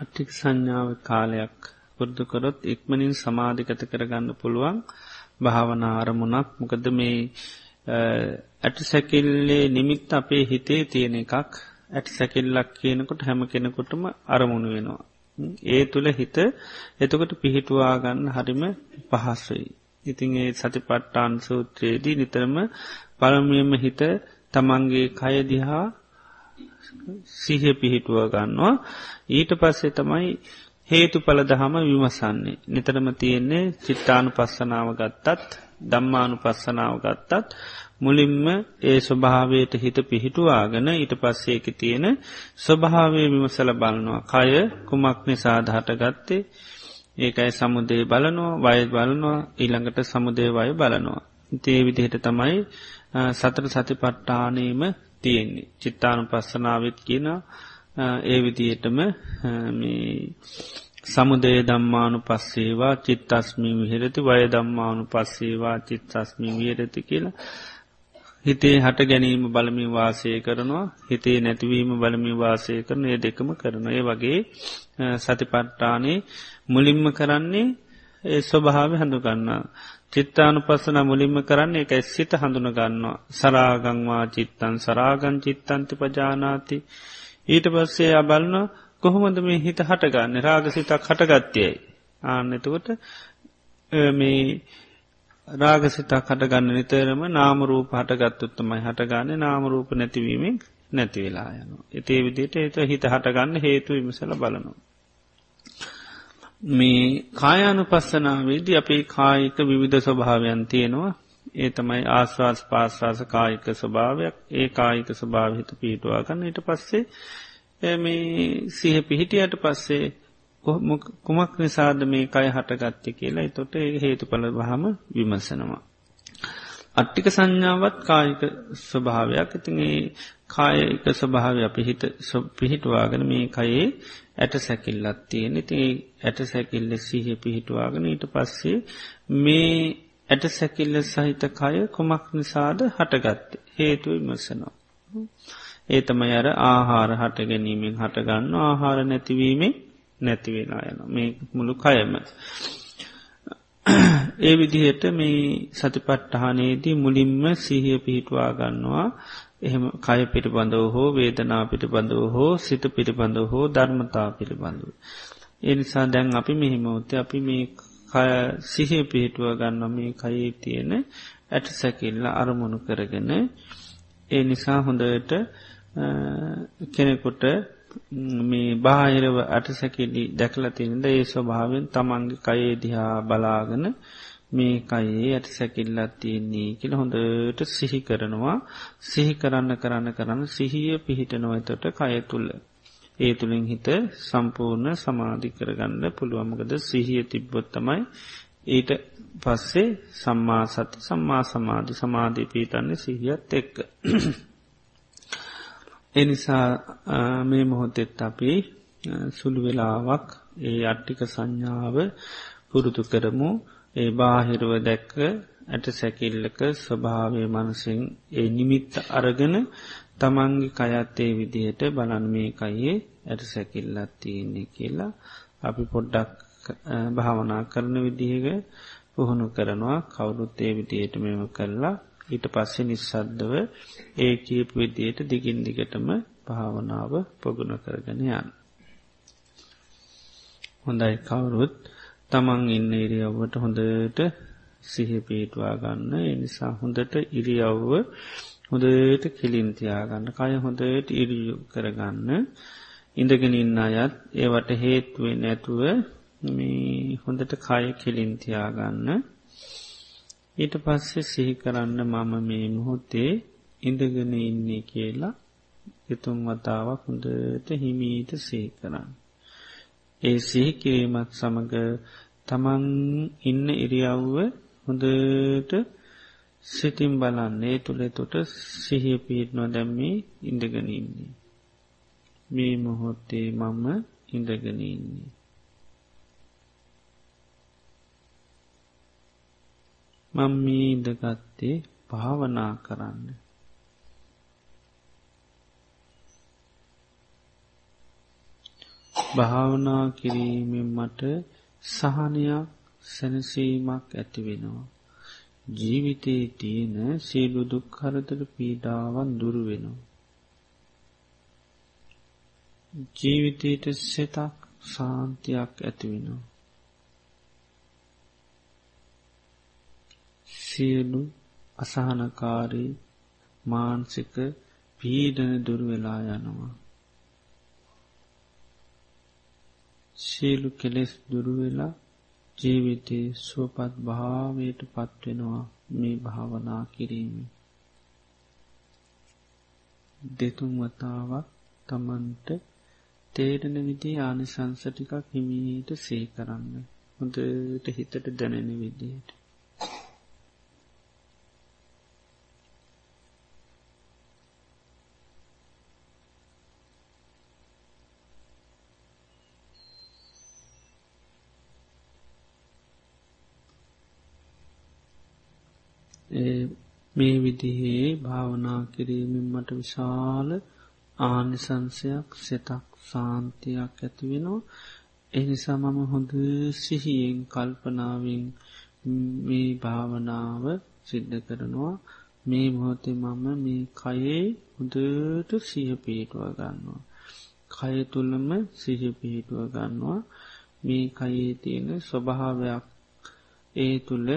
අට්ටික් සංඥාව කාලයක් පුරුදුකොරොත් ඉක්මනින් සමාධිකත කරගන්න පුළුවන් භාවනා අරමුණක් මොකද මේ ඇට සැකිල්ලේ නිමිත් අපේ හිතේ තියෙන එකක් ඇට සැකිල්ලක් කියනකොට හැම කෙනෙකොටම අරමුණු වෙනවා. ඒ තුළ හිත එතකොට පිහිටුවාගන්න හරිම පහස්සුයි. ඉතින් ඒ සති පට්ටාන් සූත්‍රයේදී නිතරම පළමියම හිත තමන්ගේ කයදිහා සිහ පිහිටුව ගන්නවා ඊට පස්සේ තමයි හේතු පල දහම විමසන්නේ. නිතරම තියෙන්නේ චිත්තානු පස්සනාව ගත්තත් දම්මානු පස්සනාව ගත්තත් මුලින්ම ඒ ස්වභාවයට හිත පිහිටුවාගෙන ඊට පස්සේක තියෙන ස්වභාවය විමසල බලනවා. කය කුමක් නිසාද හටගත්තේ ඒකයි සමුදේ බලනවා වය බලනවා ඊළඟට සමුදේ වය බලනවා. තේ විදිහට තමයි සතර සති පට්ටානීම තියෙන්නේ. චිත්තානු පස්සනාවත් කියන ඒ විදිහටම සමුදේ දම්මානු පස්සේවා චිත්තස්මි විහිරති වය දම්මානු පස්සේවා චිත්තස්මි වියරති කියලා හිතේ හට ගැනීම බලමි වාසය කරනවා. හිතේ නැතිවීම බලමි වාසය කරන ඒ දෙකම කරන ඒ වගේ සතිපට්ටානේ මුලින්ම කරන්නේ ඒ ස්වභාව හඳුගන්න. චිත්තානු පස්සන මුලින්ම කරන්නේ එක සිත හඳුනගන්නවා සරාගංවා චිත්තන් සරාගං චිත්තන්ති පජානාති. ඊට පස්සේ අබලන කොහොමද මේ හිත හටගන්න? රාගසිතක් හටගත්තයයි ආන්න එතකොට මේ රාගසිතක් හටගන්න නිතරම නාමරූප හටගත්තුත්තමයි හටගන්න. නාමරූප නැතිවීමෙන් නැතිවෙලා යන. එතේ විදිට ඒත හිත හටගන්න හේතු විමසල බලනවා. මේ කායානු පස්සනාවේදී අපේ කායික විවිධ ස්වභාවයන් තියෙනවා. ඒ තමයි ආස්වාස් පාස්වාස කායික ස්වභාවයක්. ඒ කායික ස්වභාවහිත පිහිටවා ගන්න. ඊට පස්සේ මේ සිහ පිහිටියට පස්සේ කුමක් නිසාද මේ කය හටගත්ත කියලා එතොට ඒ හේතු පල බහම විමසනවා. අට්ටික සංඥාවත් කායික ස්වභාවයක්. ඉතිගේ කායක ස්වභාවය පිහිට පිහිටවාගෙන මේ කයේ ඇට සැකිල්ලත් තියෙන ඉති ඇට සැකිල්ල සීහ පිහිටවාගෙන ඊට පස්සේ මේ ඇට සැකිල්ල සහිත කය කොමක් නිසාද හටගත්ත හේතු විමසනවා. ඒ තමයි අර ආහාර හට ගැනීමෙන් හටගන්න ආහාර නැතිවීමේ නැතිවෙලා යන මේ මුළු කයම. ඒ විදිහට මේ සතිපට්ටහනේදී මුලින්ම සිහිය පිහිටවා ගන්නවා එහෙම කය පිළිබඳව හෝ වේදනා පිළිබඳව හෝ සිත පිළිබඳව හෝ ධර්මතා පිළිබඳව. එනිසා දැන් අපි මෙහිමෝත අපි මේ සිහිය පිහිටුව ගන්න මේ කයේ තියෙන ඇට සැකිල්ල අරමුණු කරගෙන ඒ නිසා හොඳට කෙනෙකුට මේ බාහිරව අටසැකිලි දැකලතිනිද ඒ ස්වභාවෙන් තමන්ගේ කයේ දිහා බලාගන මේ කයේ ඇට සැකිල්ලත් තියෙන්නේ කියල හොඳට සිහි කරනවා සිහි කරන්න කරන්න කරන්න සිහිය පිහිටනොවතට කය තුළ. ඒ තුළින් හිත සම්පූර්ණ සමාධි කරගන්න පුළුවමකද සිහිය තිබ්බොත්තමයි ඊට පස්සේ සම්මා සති සම්මා සමාධි සමාධී පීතන්නේ සිහියත් එක්ක. එනිසා මේ මොහොතෙත් අපි සුළු වෙලාවක් ඒ අට්ටික සංඥාව පුරුදු කරමු ඒ බාහිරුව දැක්ක ඇට සැකිල්ලක ස්වභාවය මනසින් ඒ නිමිත්ත අරගෙන තමන්ගේ කයත්තේ විදිහට බලන් මේ කයේ ඇට සැකිල්ලත් තියෙන්නේ කියලා අපි පොඩ්ඩක් භාවනා කරන විදිහක පුහුණු කරනවා. කවුරුත්තේ විදියට මෙම කරලා ඊට පස්සේ නිස්සද්දව ඒ කීප විදියට දිගින් දිගටම භාවනාව පොගුණ කරගෙන යන්න. හොඳයි කවුරුත්. තමන් ඉන්න ඉරියව්වට හොඳට සිහ පේටවා ගන්න. එනිසා හොඳට ඉරියව්ව හොඳට කෙලින්තියාගන්න කය හොඳට ඉරියු කරගන්න. ඉඳගෙන ඉන්න අයත් ඒවට හේත්වේ නැතුව මේ හොඳට කය කෙලින්තියාගන්න ඊට පස්සේ සිහි කරන්න මම මේ මුහොත්තේ ඉඳගෙන ඉන්නේ කියලා එතුම් වතාවක් හොඳට හිමීට සිහි කරන්න. ඒ සිහි කිරීමත් සමඟ තමන් ඉන්න ඉරියව්ව හොඳට සිතිම් බලන්නේ තුළෙ තොට සිහිය පිහිටනො දැම්මේ ඉඳගෙන ඉන්නේ. මේ මොහොත්තේ මම ඉඳගෙන ඉන්නේ. මං මේ ඉඳගත්තේ භාවනා කරන්න. භාවනා කිරීමෙන් මට සහනයක් සැනසීමක් ඇතිවෙනවා. ජීවිතයේ තියෙන සියලු දුක්හරතර පීඩාවන් දුරුවෙනවා. ජීවිතයට සෙතක් සාන්තියක් ඇතිවෙනවා. සියලු අසහනකාරී මාන්සික පීඩන දුර්වෙලා යනවා. සියලු කෙලෙස් දුරුවෙලා ජීවිතයේ සුවපත් භාවයට පත්වෙනවා මේ භාවනා කිරීම. දෙතුන් වතාවක් තමන්ට තේරෙන විදි ආනිසංස ටිකක් හිමීට සේ කරන්න හොඳට හිතට දැනෙන විදියට. මේ විදිහේ භාවනා කිරීමෙන් මට විශාල ආනිසංසයක් සෙතක් සාන්තියක් ඇතිවෙනවා එනිසා මම හොඳ සිහියෙන් කල්පනාවෙන් මේ භාවනාව සිද්ධ කරනවා. මේ මොහොතේ මම මේ කයේ හොදට සිහ පිහිටුව ගන්නවා. කය තුළම සිහ පිහිටුව ගන්නවා. මේ කයේ තියෙන ස්වභාවයක් ඒ තුළ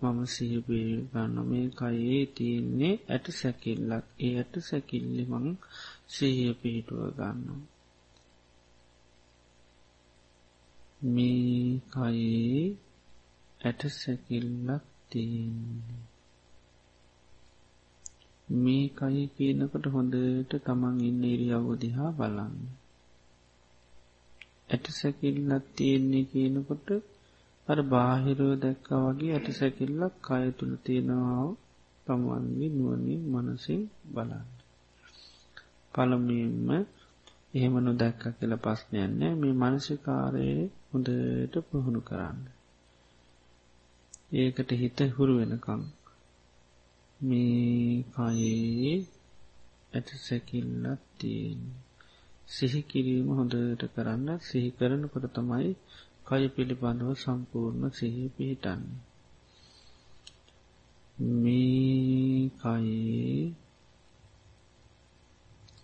මම සිහිපේ ගන්න මේ කයේ තියන්නේ ඇට සැකිල්ලක් ඒ ඇට සැකිල්ලි මං සිහිය පිහිටුව ගන්නවා. මේ කයේ ඇට සැකිල්ලක් තියන්නේ. මේ කයි කියනකට හොඳට තමන් ඉන්න ඉරියව්ව දිහා බලන්න. ඇට සැකිල්ලක් තියෙන්නේ කියනකොට අර බාහිරෝ දැක්ක වගේ ඇට සැකිල්ලක් කය තුළ තියෙනවා තමන්ගේ නුවනින් මනසින් බලන්න. පළමින්ම එහෙමනු දැක්ක කියල පස්්නයන්නේ මේ මනසිකාරයේ හොඳට පුහුණු කරන්න. ඒකට හිත හුරු වෙනකම් මේ කයේ ඇට සැකිල්ලත් තියෙන් සිහි කිරීම හොඳට කරන්න සිහි කරනකොට තමයි කය පිළිබඳව සම්පූර්ණ සිහි පිහිටන්න. මේ කයේ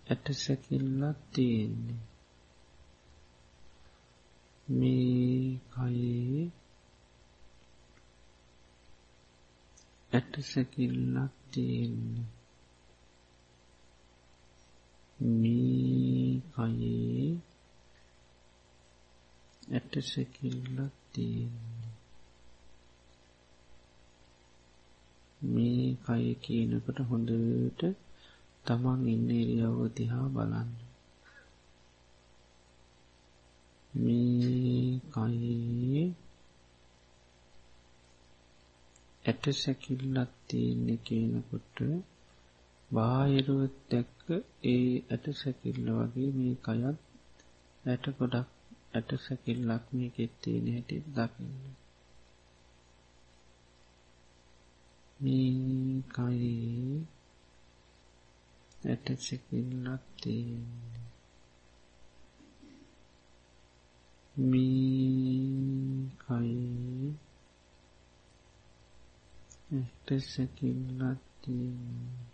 ඇට සැකිල්ලක් තියෙන්නේ. මේ කයේ ඇට සැකිල්ලක් තියෙන්නේ. මේ කයේ ඇට සැකිල්ලක් තියෙන්නේ. මේ කය කියනකට හොඳට තමන් ඉන්න එරියව්ව දිහා බලන්න. මේ කයේ ඇට සැකිල්ලක් තියෙන්නේ කියනකොට බාහිරුවත් දැක්ක ඒ ඇට සැකිල්ල වගේ මේ කයත් ඇට ගොඩක් ඇට සැකිල්ලක් මේ කෙත්තේ හැටි දකින්න. මේ කයේ ඇට සැකිල්ලක් තියෙන්නේ. මේ කයේ ඇට සැකිල්ලක් තියෙන්නේ.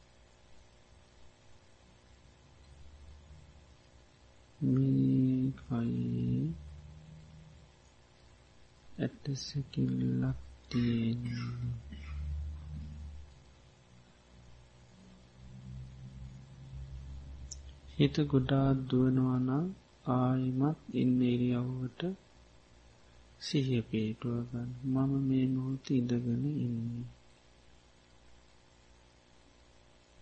මේ කයි ඇට සැකිල්ලක් තියෙන්නේ හිත ගොඩා දුවනවනම් ආයිමත් ඉන්න එරියව්වට සිහිය පේටුවගන්න මම මේ මොහොත ඉඳගෙන ඉන්නේ.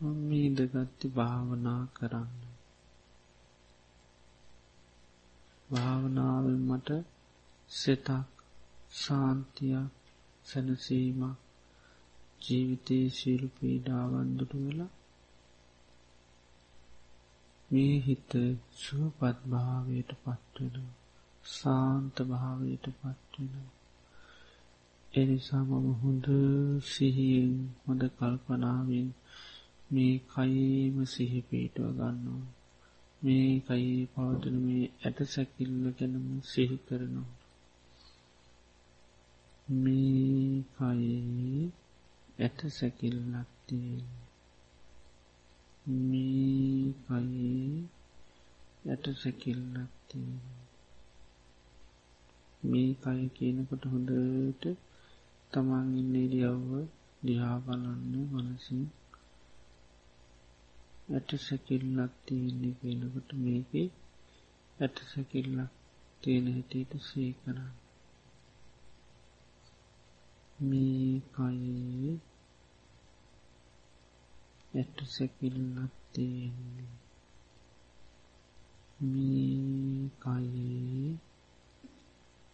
මම ඉදගත්ති භාවනා කරන්න. භාවනාවෙන් මට සිතක් සාන්තියක් සැනසීමක් ජීවිතයේ සීලු පීඩාවන්දුට වෙලා මේ හිත සුවපත් භාවයට පත්වෙන සාන්ත භාවයට පත්වෙන එනිසා මම හොඳ සිහියෙන් හොඳ කල්පනාවෙන් මේ කයේම සිහිපීටුව ගන්නවා. මේ කයි පවතන මේ ඇට සැකිල්ල ගැනම සිහි කරනවා. මේ කයේ ඇට සැකිල්ලක්තිය මේ කයේ ඇට සැකිල්ලක්තිය මේ කය කියනකොට හොඳට තමන් ඉන්න ඉරියව්ව දිහා බලන්න මනසින් ඇට සැකිල්ලක් තියෙන්නේ කියනකොට මේක ඇට සැකිල්ලක් තියෙන හැටියට සේ කරන්න. මේ කයේ ඇට සැකිල්ලක් තියෙන්නේ. මේ කයේ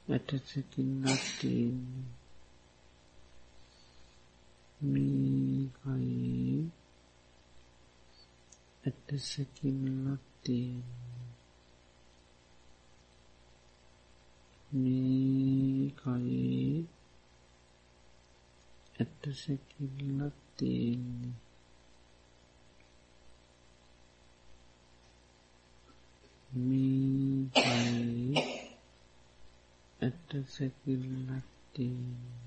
ඇට සැකිල්ලක් තියෙන්නේ. මේ කයේ ඇට සැකිල්ලක් තියෙන්නේ. මේ කයේ ඇට සැකිල්ලක් තියෙන්නේ. මේ කයේ ඇට සැකිල්ලක් තියෙන්නේ.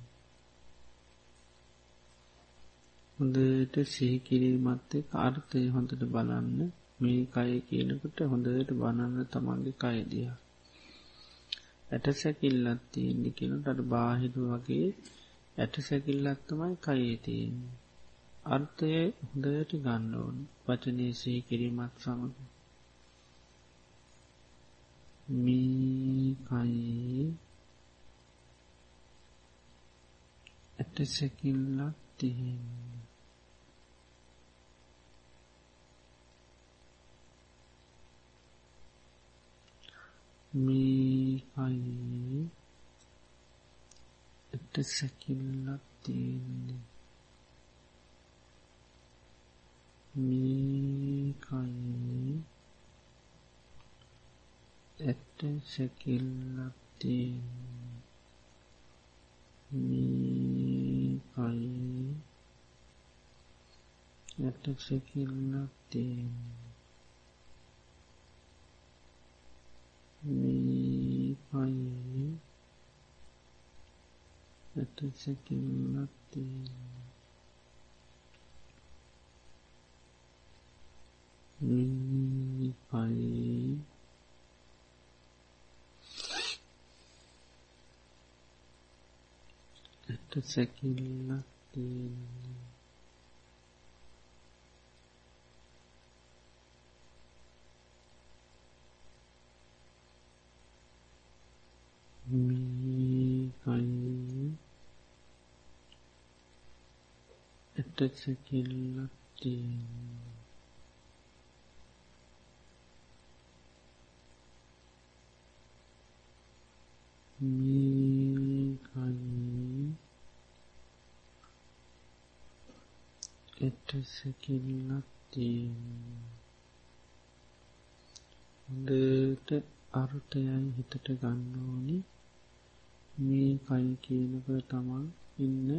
හොඳට සිහිකිරීමත් එක් අර්ථය හොඳට බලන්න. මේ කය කියනකට හොඳට බණන්න තමන්ගේ කයදිය. ඇට සැකිල්ලත් තියෙන්නේ කෙනට අට බාහිරු වගේ ඇට සැකිල්ලත් තමයි කයේ තියෙන්නේ. අර්ථය හොඳට ගන්න ඕන් වචනය සිහිකිරීමත් සමඟ. මේ කයේ ඇට සැකිල්ලක් තියෙන්නේ. මේ කයි එට සැකිල්ලක් තියෙන්නේ. මේ කයි ඇට සැකිල්ලක් තියෙන්නේ. මේ කයි ඇට සැකිල්ලක් තියෙන්නේ මේ පයේ ඇට සැකිල්ලක් තියෙනවා මේ පයේ ඇට සැකිල්ලක් තියෙනවා මේකයි ඇට සැකිල්ලක් තියෙනවා මේකයි ඇට සැකිල්ලක් තියෙනවා හොඳට අර්ථයයි හිතට ගන්න ඕනි මේ කයි කියනක තමන් ඉන්න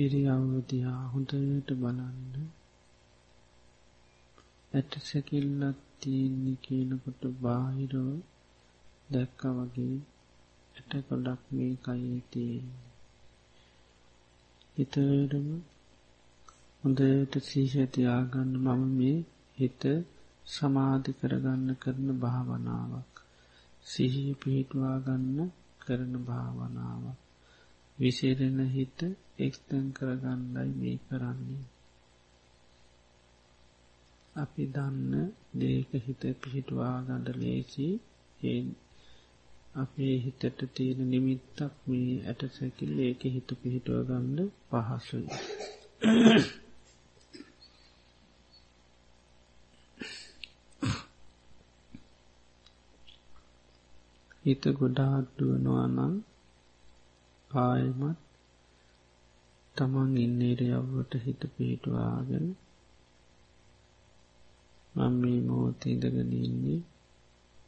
ඉරියව්වතියා හොඳට බලන්න. ඇට සැකිල්ලත් තියන්නේ කියනකොට බාහිරෝ දැක්ක වගේ ඇට කොඩක් මේ කයේ තියෙන්නේ. හිතටම හොඳට සීෂතියාගන්න මම මේ හිත සමාධි කරගන්න කරන භාවනාවක්. සිහි පිහිටවා ගන්න කරන භාවනාවක්. විසේරෙන හිත එක්තැන් කරගන්නයි මේ කරන්නේ. අපි දන්න දේක හිත පිහිටවා ගඩ ලේසි. අපේ හිතට තියෙන නිමිත්තක් මේ ඇට සැකිල් ඒක හිත පිහිටුව ගන්න පහසුයි. හිත ගොඩාට්ටුවනවා නම් ආයමත් තමන් ඉන්නේරයව්වට හිත පිහිටවාගෙන මං මේ මෝතීදගෙන ඉන්නේ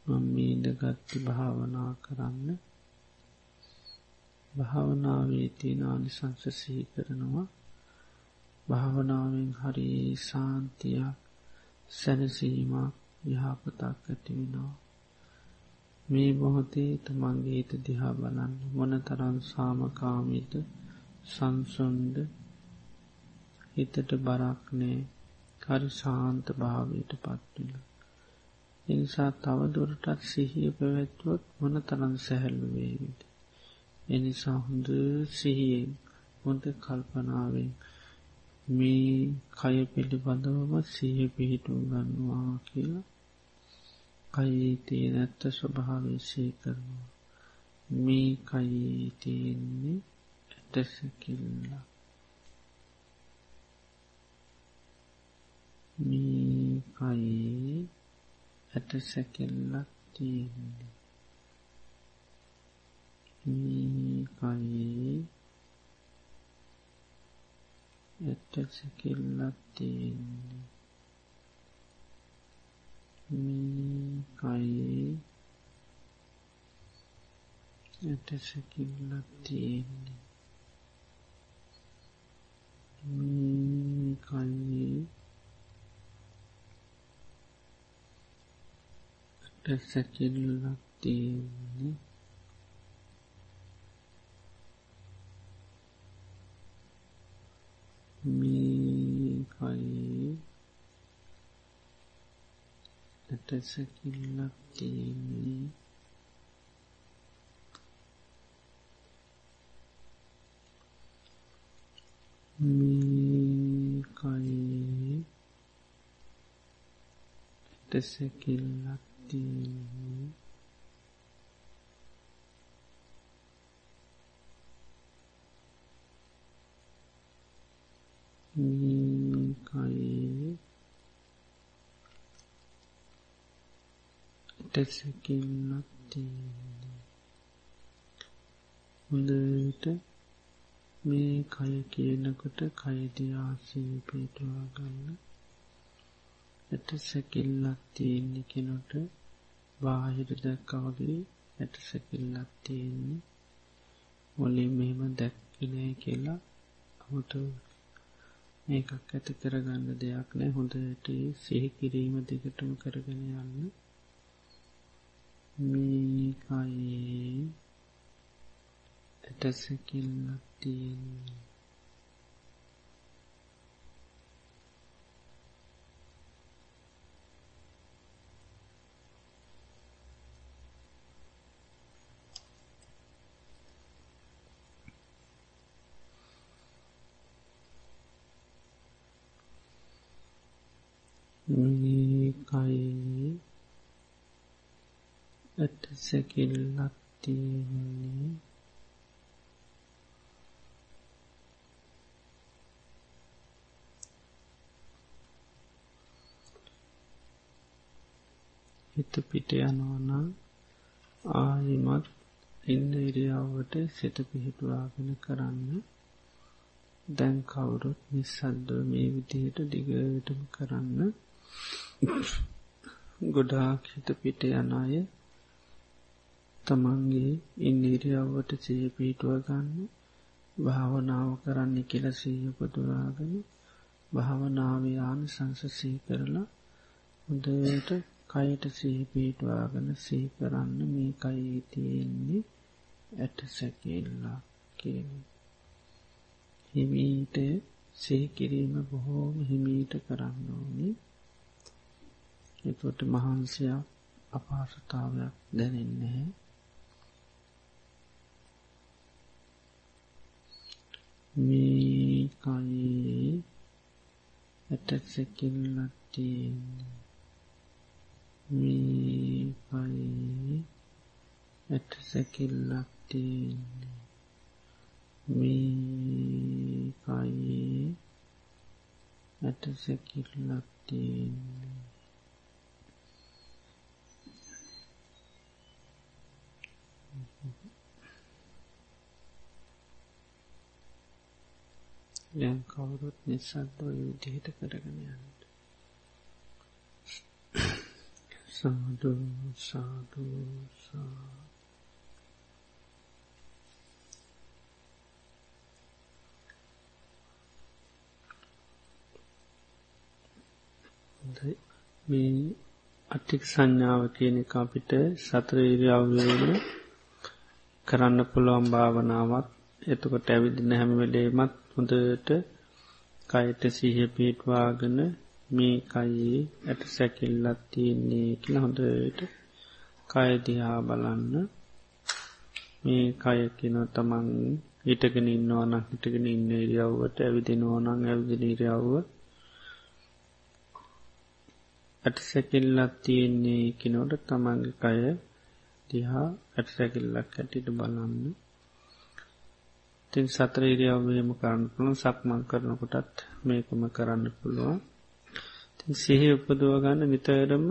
මං මීදගත්ති භාවනා කරන්න භාවනාවේ තියෙන නිසංසසහි කරනවා භාවනාවෙන් හරි සාන්තියක් සැනසීමක් යහපතක් ඇතිවෙනවා. මේ බොහොතේ තමන්ගේ හිත දිහා බලන්න මොන තරන් සාමකාමිත සංසුන්ද හිතට බරක්නෑ කරි ශාන්ත භාවයට පත්වෙන. එනිසා තවදුරටත් සිහිය පැවැත්වොත් මොන තරන් සැහැල්ලුවේවිට. එනිසා හොඳ සිහියෙන් හොඳ කල්පනාවෙන් මේ කය පිළිබඳවම සිහ පිහිටුම් ගන්නවා කියලා කයේ තියෙන ඇත්ත ස්වභාවේශය කරනවා. මේ කයේ තියෙන්නේ ඇටසකිල්ලා. මේ කයේ ඇටසැකිල්ලක් තියෙන්නේ. මේ කයේ ඇටසැකිල්ලක් තියෙන්නේ. මේ කයේ ඇටසැකිල්ලක් තියෙන්නේ. මේ කයේ ඇටසැකිල්ලක් තියෙන්නේ. මේ කයේ ඇටසැකිල්ලක් තියෙන්නේ. මේ කයේ ඇටසැකිල්ලක් තියෙන්නේ මේ කයේ ඇටසැකිල්ලක් තියෙන්නේ. හොඳට මේ කය කියනකොට කයිදිආසී පිටවා ගන්න. ඇට සැකිල්ලක් තියෙන්නේ කෙනොට බාහිර දැක්කවගේ ඇට සැකිල්ලක් තියෙන්නේ. මොලේ මෙහෙම දැක්කිනෑ කියලා අමුට ඒකක් ඇති කරගන්න දෙයක් නෑ. හොඳට සිහි කිරීම දිගටම කරගෙන යන්න. මේකයේ. ඇටසැකිල්ලක් තියෙන්නේ. මේකයි. ඇට සැකිල්ලක් තියෙන්නේ. හිත පිට යනවනම් ආයිමත් ඉන්න ඉරියාවට සිත පිහිටුවාගෙන කරන්න. දැන් කවුරුත් නිසද්දව මේ විදිහට දිගටම කරන්න. ගොඩාක් හිත පිට යන අය තමන්ගේ ඉන්නිරියාවට සය පිටුව ගන්න භාවනාව කරන්න කියල සීය පොදුරාගෙන භාවනාවයාන සංසසී කරලා හොදට කයට සී පිටවාගෙන සී කරන්න මේ කයේ තියෙන්නේ ඇට සැකෙල්ලා කියන. හිමීට සේකිරීම බොහෝම හිමීට කරන්න ඕනේ එතොට මහන්සයක් අපාසතාවයක් දැනෙන්නේ මේකයේ ඇටසැකිල්ලක් තියෙන්නේ. මේකයේ ඇටසැකිල්ලක් තියෙන්නේ. මේකයේ ඇටසැකිල්ලක් තියෙන්නේ. දැන් කවුරුත් නිසද්දෝ යුද්ධහිත කරගෙන යන්නට සාධු සාධු සා මේ අටික් සංඥාව කියනක අපිට සතරීරියව්වීම කරන්න පුළුවන් භාවනාවත් එතකොට ඇවිදින හැමවෙලේමත් හොඳට කයට සීහ පිටවාගෙන මේ කයේ ඇට සැකිල්ලත් තියන්නේ කියල හොඳට කයදිහා බලන්න. මේ කය කියන තමන් හිටගෙන ඉන්නවාන හිටගෙන ඉන්න ඉරියව්වට ඇවිදිනෝනං ඇවිදින ඉරියව්ව. ඇට සැකිල්ලත් තියෙන්නේ කිනෝට තමන්ගේ කය දිහා ඇට සැකිල්ලක් ඇටිට බලන්න. තින් සතර ඉරියව්වේම කරන්න පුළුවන් සක්මන් කරනකොටත් මේකම කරන්න පුළුවන්. තින් සිහි උපදුව ගන්න නිතරම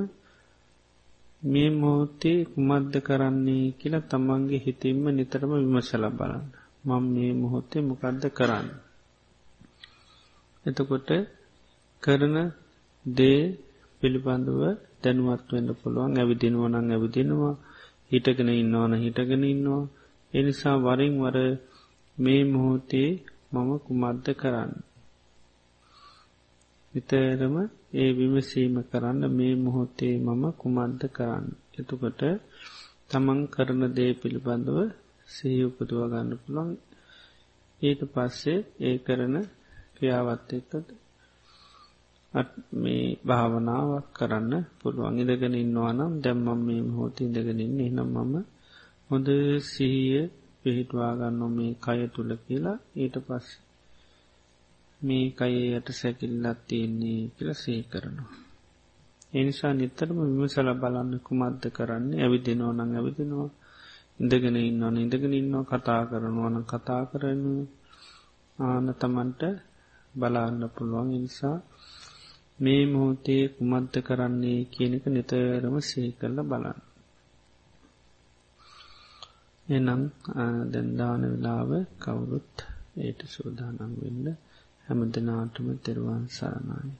මේ මොහොතේ කුමද්ද කරන්නේ කියලා තමන්ගේ හිතින්ම නිතරම විමසල බලන්න. මං මේ මොහොත්තේ මොකක්ද කරන්න? එතකොට කරන දේ පිළිබඳව දැනුවත් වෙන්න පුළුවන්. ඇවිදිනුව නං ඇවිදිනවා. හිටගෙන ඉන්නවන හිටගෙන ඉන්නවා. එනිසා වරින් වර මේ මොහොතේ මම කුමද්ද කරන්න. විතරම ඒ විමසීම කරන්න මේ මොහොතේ මම කුමද්ද කරන්න. එතුකට තමන් කරන දේ පිළිබඳව සහි උපදුව ගන්න පුළන් ඊට පස්සේ ඒ කරන ක්‍රියාවත් එක්කද මේ භාවනාවක් කරන්න පුළුවන් ඉදගෙන ඉන්නවා නම් දැම්මම් මේ හෝති ඉඳගෙනින් එනම් මම හොඳ සිහිය පිහිටවාගන්න මේ කය තුළ කියලා. ඊට පස් මේ කයේ යට සැකිල්ලත් තියෙන්නේ කියල සේ කරනවා. එනිසා නිතරම විමසල බලන්න කුමද්ද කරන්නේ. ඇවිදිනෝ නං ඇවිදිනවා. ඉඳගෙන ඉන්නවන ඉඳගෙන ඉන්නවා. කතා කරනවන කතා කරන ආන තමන්ට බලාන්න පුළුවන්. නිසා මේ මොහොතේ කුමද්ද කරන්නේ කියනක නිතරම සේ කරල බලන්න. එනම් දැන්දාන වෙලාව කවුරුත් ඒට සූදානම් වෙන්න හැම දෙනාටම තෙරුවන් සරණයි.